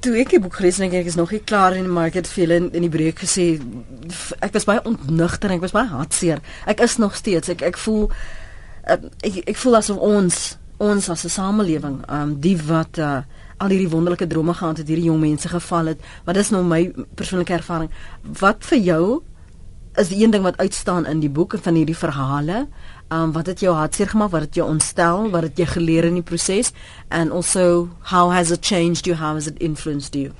Toe ek die boek gelees het, ek is nog nie klaar maar ek het veel in, in die breek gesê ek was baie ontnugter ek was baie hartseer. Ek is nog steeds ek ek voel uh, ek ek voel asof ons ons as 'n samelewing, um die wat uh, al hierdie wonderlike drome gehad het, hierdie jong mense geval het, maar dis nou my persoonlike ervaring. Wat vir jou is die een ding wat uitstaan in die boek van hierdie verhale? Um wat het jou hartseer gemaak? Wat het jou ontstel? Wat het jy geleer in die proses and also how has it changed you? How has it influenced you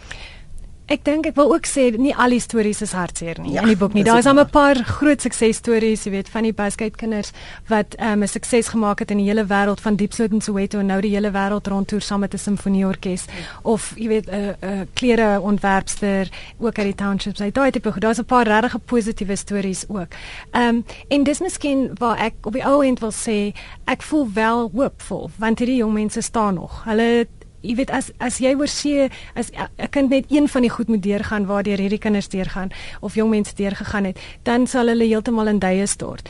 Ek dink ek wil ook sê nie al die stories is hartseer nie ja, in die boek nie. Daar is 'n paar groot suksesstories, jy weet, van die basket kinders wat um, 'n um, sukses gemaak het in die hele wêreld van Diepsloot en Soweto en nou die hele wêreld rondtoer saam met 'n simfonieorkes of jy weet 'n uh, 'n uh, klere ontwerpster ook uit die townships. Hy daai tipe, daar's 'n paar regtig positiewe stories ook. Ehm um, en dis miskien waar ek op die ou end wil sê ek voel wel hoopvol want hierdie jong mense staan nog. Hulle jy weet as as jy oor see as 'n kind net een van die goed moet deurgaan waardeur hierdie kinders deurgaan of jong mense deurgegaan het, dan sal hulle heeltemal in duie stort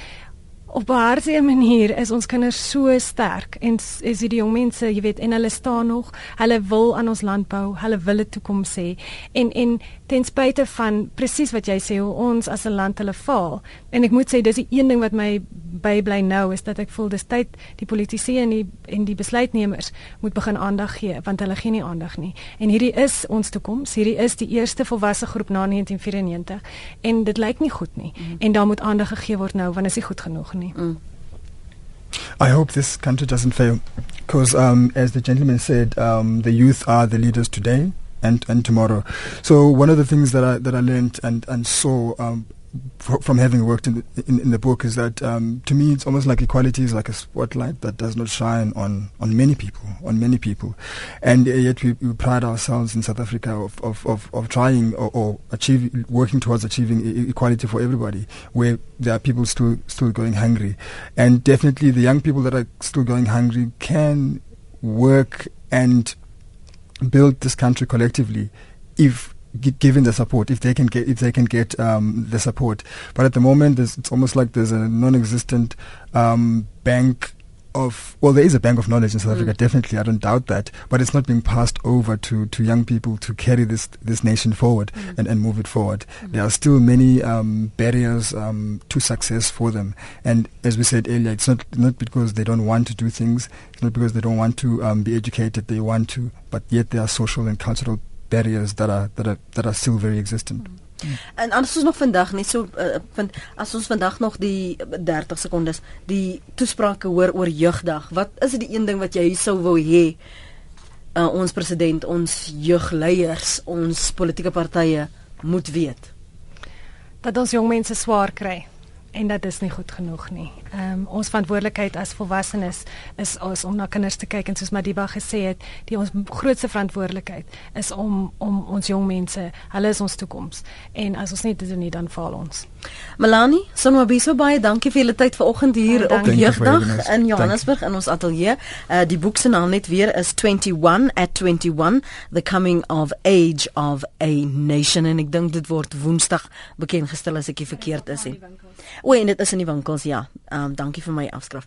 op 'n hartseer manier is ons kinders so sterk en is die jong mense, jy weet, en hulle staan nog, hulle wil aan ons land bou, hulle wil 'n toekoms hê. En en ten spyte van presies wat jy sê hoe ons as 'n land hulle faal. En ek moet sê dis die een ding wat my bybly nou is dat ek voel dis tyd die politici en die en die besluitnemers moet begin aandag gee want hulle gee nie aandag nie. En hierdie is ons toekoms. Hierdie is die eerste volwasse groep na 1994 en dit lyk nie goed nie. Mm. En daar moet aandag gegee word nou want is nie goed genoeg nie. Mm. I hope this country doesn't fail because um, as the gentleman said um, the youth are the leaders today and, and tomorrow. So one of the things that I that I learned and and saw um, from having worked in the, in, in the book is that um, to me it's almost like equality is like a spotlight that does not shine on, on many people, on many people, and yet we, we pride ourselves in South Africa of, of, of, of trying or, or achieving, working towards achieving equality for everybody, where there are people still still going hungry, and definitely the young people that are still going hungry can work and build this country collectively if given the support if they can get if they can get um, the support. But at the moment, it's almost like there's a non-existent um, bank of well, there is a bank of knowledge in South mm. Africa. Definitely, I don't doubt that. But it's not being passed over to, to young people to carry this this nation forward mm. and, and move it forward. Mm. There are still many um, barriers um, to success for them. And as we said earlier, it's not not because they don't want to do things. It's not because they don't want to um, be educated. They want to, but yet there are social and cultural barriers that are that are that are still very existent. Mm. En as ons nog vandag net so uh, vind as ons vandag nog die 30 sekondes die toesprake hoor oor jeugdag, wat is dit die een ding wat jy sou wou hê uh, ons president, ons jeugleiers, ons politieke partye moet weet? Dat ons jong mense swaar kry en dat is nie goed genoeg nie. Ehm um, ons verantwoordelikheid as volwassenes is is om na kinders te kyk en soos Madiba gesê het, die ons grootste verantwoordelikheid is om om ons jong mense, hulle is ons toekoms. En as ons nie dit doen nie, dan faal ons. Melanie, Sonwabiso baie dankie vir julle tyd vanoggend hier oh, op Jeugdag in Johannesburg in ons ateljee. Uh, die boek se naam net weer is 21 at 21 The Coming of Age of a Nation en ek dink dit word Woensdag bekend gestel as ek nie verkeerd is nie. O, en dit is in die winkels, ja. Ehm um, dankie vir my afskrif.